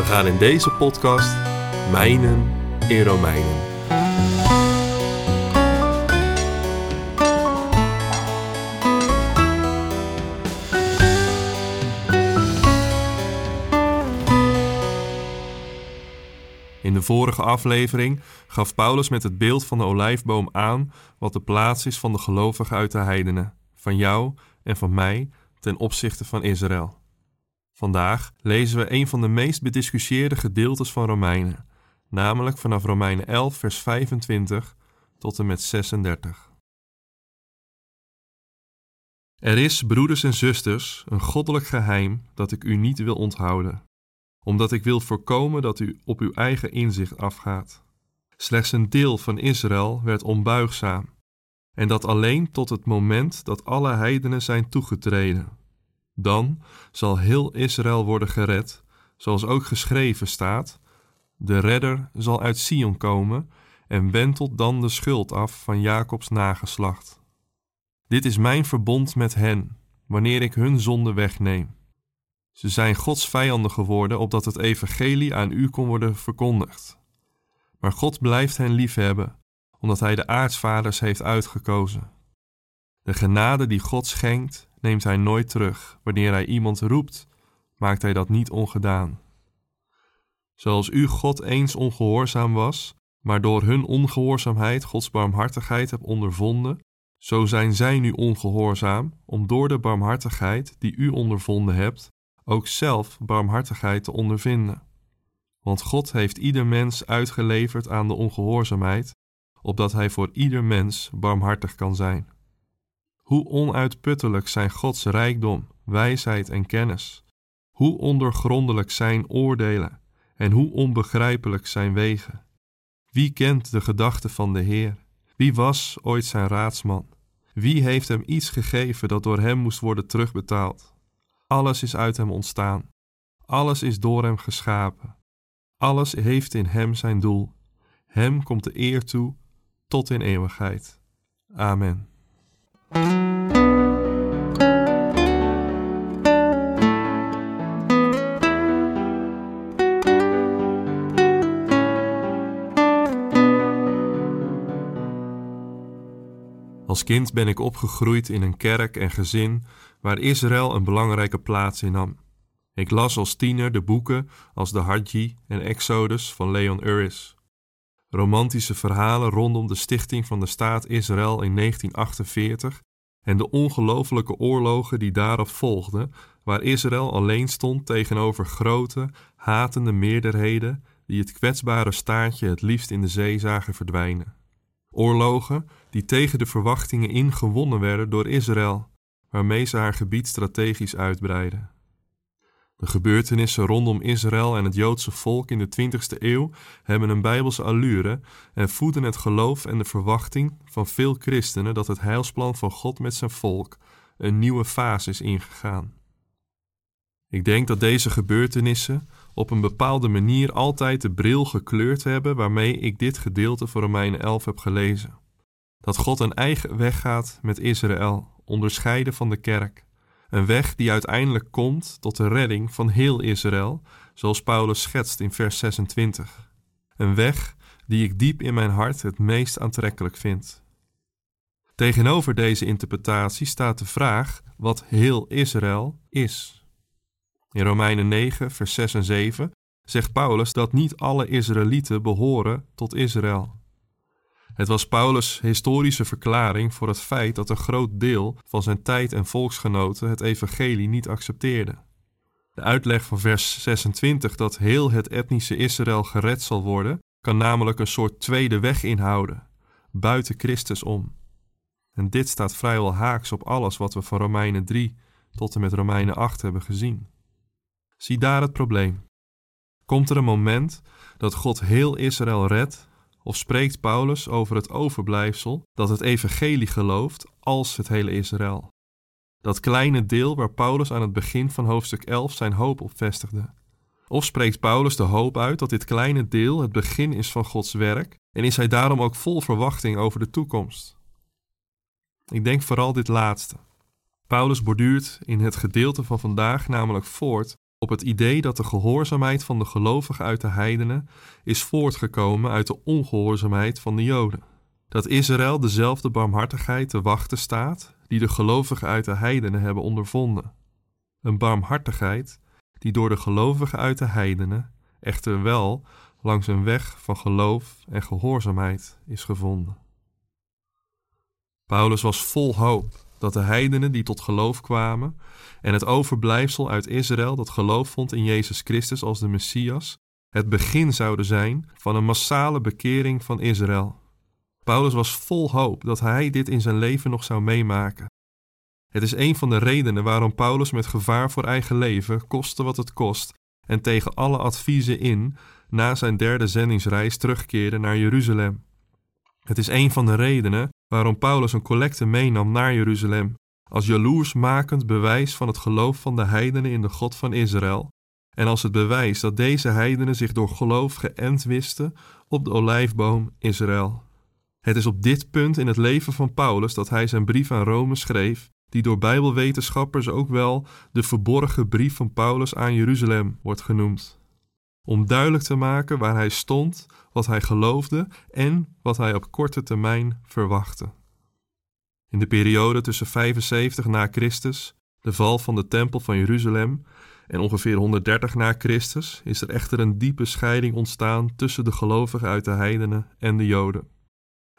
We gaan in deze podcast mijnen in Romeinen. In de vorige aflevering gaf Paulus met het beeld van de olijfboom aan wat de plaats is van de gelovigen uit de heidenen, van jou en van mij ten opzichte van Israël. Vandaag lezen we een van de meest bediscussieerde gedeeltes van Romeinen, namelijk vanaf Romeinen 11, vers 25 tot en met 36. Er is, broeders en zusters, een goddelijk geheim dat ik u niet wil onthouden omdat ik wil voorkomen dat u op uw eigen inzicht afgaat. Slechts een deel van Israël werd onbuigzaam, en dat alleen tot het moment dat alle heidenen zijn toegetreden. Dan zal heel Israël worden gered, zoals ook geschreven staat: De redder zal uit Sion komen en wentelt dan de schuld af van Jacobs nageslacht. Dit is mijn verbond met hen, wanneer ik hun zonde wegneem. Ze zijn Gods vijanden geworden, opdat het evangelie aan u kon worden verkondigd. Maar God blijft hen liefhebben, omdat Hij de aartsvaders heeft uitgekozen. De genade die God schenkt, neemt Hij nooit terug. Wanneer Hij iemand roept, maakt Hij dat niet ongedaan. Zoals u God eens ongehoorzaam was, maar door hun ongehoorzaamheid Gods barmhartigheid hebt ondervonden, zo zijn zij nu ongehoorzaam, om door de barmhartigheid die u ondervonden hebt, ook zelf barmhartigheid te ondervinden. Want God heeft ieder mens uitgeleverd aan de ongehoorzaamheid, opdat hij voor ieder mens barmhartig kan zijn. Hoe onuitputtelijk zijn Gods rijkdom, wijsheid en kennis, hoe ondergrondelijk zijn oordelen en hoe onbegrijpelijk zijn wegen. Wie kent de gedachten van de Heer? Wie was ooit zijn raadsman? Wie heeft hem iets gegeven dat door hem moest worden terugbetaald? Alles is uit hem ontstaan. Alles is door hem geschapen. Alles heeft in hem zijn doel. Hem komt de eer toe tot in eeuwigheid. Amen. Als kind ben ik opgegroeid in een kerk en gezin waar Israël een belangrijke plaats in nam. Ik las als tiener de boeken als de Hadji en Exodus van Leon Uris. Romantische verhalen rondom de stichting van de staat Israël in 1948 en de ongelofelijke oorlogen die daarop volgden, waar Israël alleen stond tegenover grote, hatende meerderheden die het kwetsbare staartje het liefst in de zee zagen verdwijnen. Oorlogen die tegen de verwachtingen in gewonnen werden door Israël, waarmee ze haar gebied strategisch uitbreiden. De gebeurtenissen rondom Israël en het Joodse volk in de 20e eeuw hebben een bijbelse allure en voeden het geloof en de verwachting van veel christenen dat het heilsplan van God met zijn volk een nieuwe fase is ingegaan. Ik denk dat deze gebeurtenissen op een bepaalde manier altijd de bril gekleurd hebben waarmee ik dit gedeelte van Romeinen 11 heb gelezen. Dat God een eigen weg gaat met Israël, onderscheiden van de kerk. Een weg die uiteindelijk komt tot de redding van heel Israël, zoals Paulus schetst in vers 26. Een weg die ik diep in mijn hart het meest aantrekkelijk vind. Tegenover deze interpretatie staat de vraag wat heel Israël is. In Romeinen 9, vers 6 en 7 zegt Paulus dat niet alle Israëlieten behoren tot Israël. Het was Paulus' historische verklaring voor het feit dat een groot deel van zijn tijd en volksgenoten het evangelie niet accepteerde. De uitleg van vers 26 dat heel het etnische Israël gered zal worden, kan namelijk een soort tweede weg inhouden, buiten Christus om. En dit staat vrijwel haaks op alles wat we van Romeinen 3, tot en met Romeinen 8 hebben gezien. Zie daar het probleem. Komt er een moment dat God heel Israël redt, of spreekt Paulus over het overblijfsel dat het evangelie gelooft als het hele Israël? Dat kleine deel waar Paulus aan het begin van hoofdstuk 11 zijn hoop op vestigde. Of spreekt Paulus de hoop uit dat dit kleine deel het begin is van Gods werk en is hij daarom ook vol verwachting over de toekomst? Ik denk vooral dit laatste. Paulus borduurt in het gedeelte van vandaag namelijk voort op het idee dat de gehoorzaamheid van de gelovigen uit de heidenen is voortgekomen uit de ongehoorzaamheid van de Joden. Dat Israël dezelfde barmhartigheid te wachten staat die de gelovigen uit de heidenen hebben ondervonden. Een barmhartigheid die door de gelovigen uit de heidenen echter wel langs een weg van geloof en gehoorzaamheid is gevonden. Paulus was vol hoop dat de heidenen die tot geloof kwamen en het overblijfsel uit Israël dat geloof vond in Jezus Christus als de Messias, het begin zouden zijn van een massale bekering van Israël. Paulus was vol hoop dat hij dit in zijn leven nog zou meemaken. Het is een van de redenen waarom Paulus met gevaar voor eigen leven, koste wat het kost, en tegen alle adviezen in, na zijn derde zendingsreis terugkeerde naar Jeruzalem. Het is een van de redenen waarom Paulus een collecte meenam naar Jeruzalem, als jaloersmakend bewijs van het geloof van de heidenen in de God van Israël, en als het bewijs dat deze heidenen zich door geloof geënt wisten op de olijfboom Israël. Het is op dit punt in het leven van Paulus dat hij zijn brief aan Rome schreef, die door Bijbelwetenschappers ook wel de verborgen brief van Paulus aan Jeruzalem wordt genoemd. Om duidelijk te maken waar hij stond, wat hij geloofde en wat hij op korte termijn verwachtte. In de periode tussen 75 na Christus, de val van de tempel van Jeruzalem, en ongeveer 130 na Christus is er echter een diepe scheiding ontstaan tussen de gelovigen uit de heidenen en de Joden.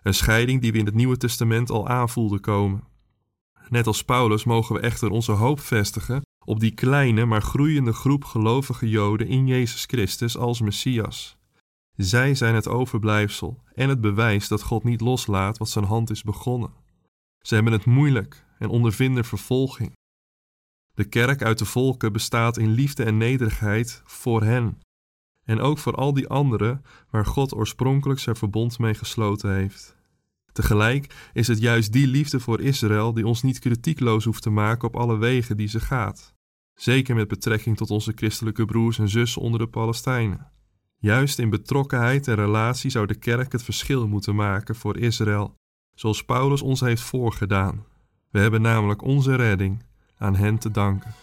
Een scheiding die we in het Nieuwe Testament al aanvoelden komen. Net als Paulus mogen we echter onze hoop vestigen op die kleine maar groeiende groep gelovige Joden in Jezus Christus als Messias. Zij zijn het overblijfsel en het bewijs dat God niet loslaat wat zijn hand is begonnen. Ze hebben het moeilijk en ondervinden vervolging. De kerk uit de volken bestaat in liefde en nederigheid voor hen en ook voor al die anderen waar God oorspronkelijk zijn verbond mee gesloten heeft. Tegelijk is het juist die liefde voor Israël die ons niet kritiekloos hoeft te maken op alle wegen die ze gaat, zeker met betrekking tot onze christelijke broers en zussen onder de Palestijnen. Juist in betrokkenheid en relatie zou de kerk het verschil moeten maken voor Israël, zoals Paulus ons heeft voorgedaan. We hebben namelijk onze redding aan hen te danken.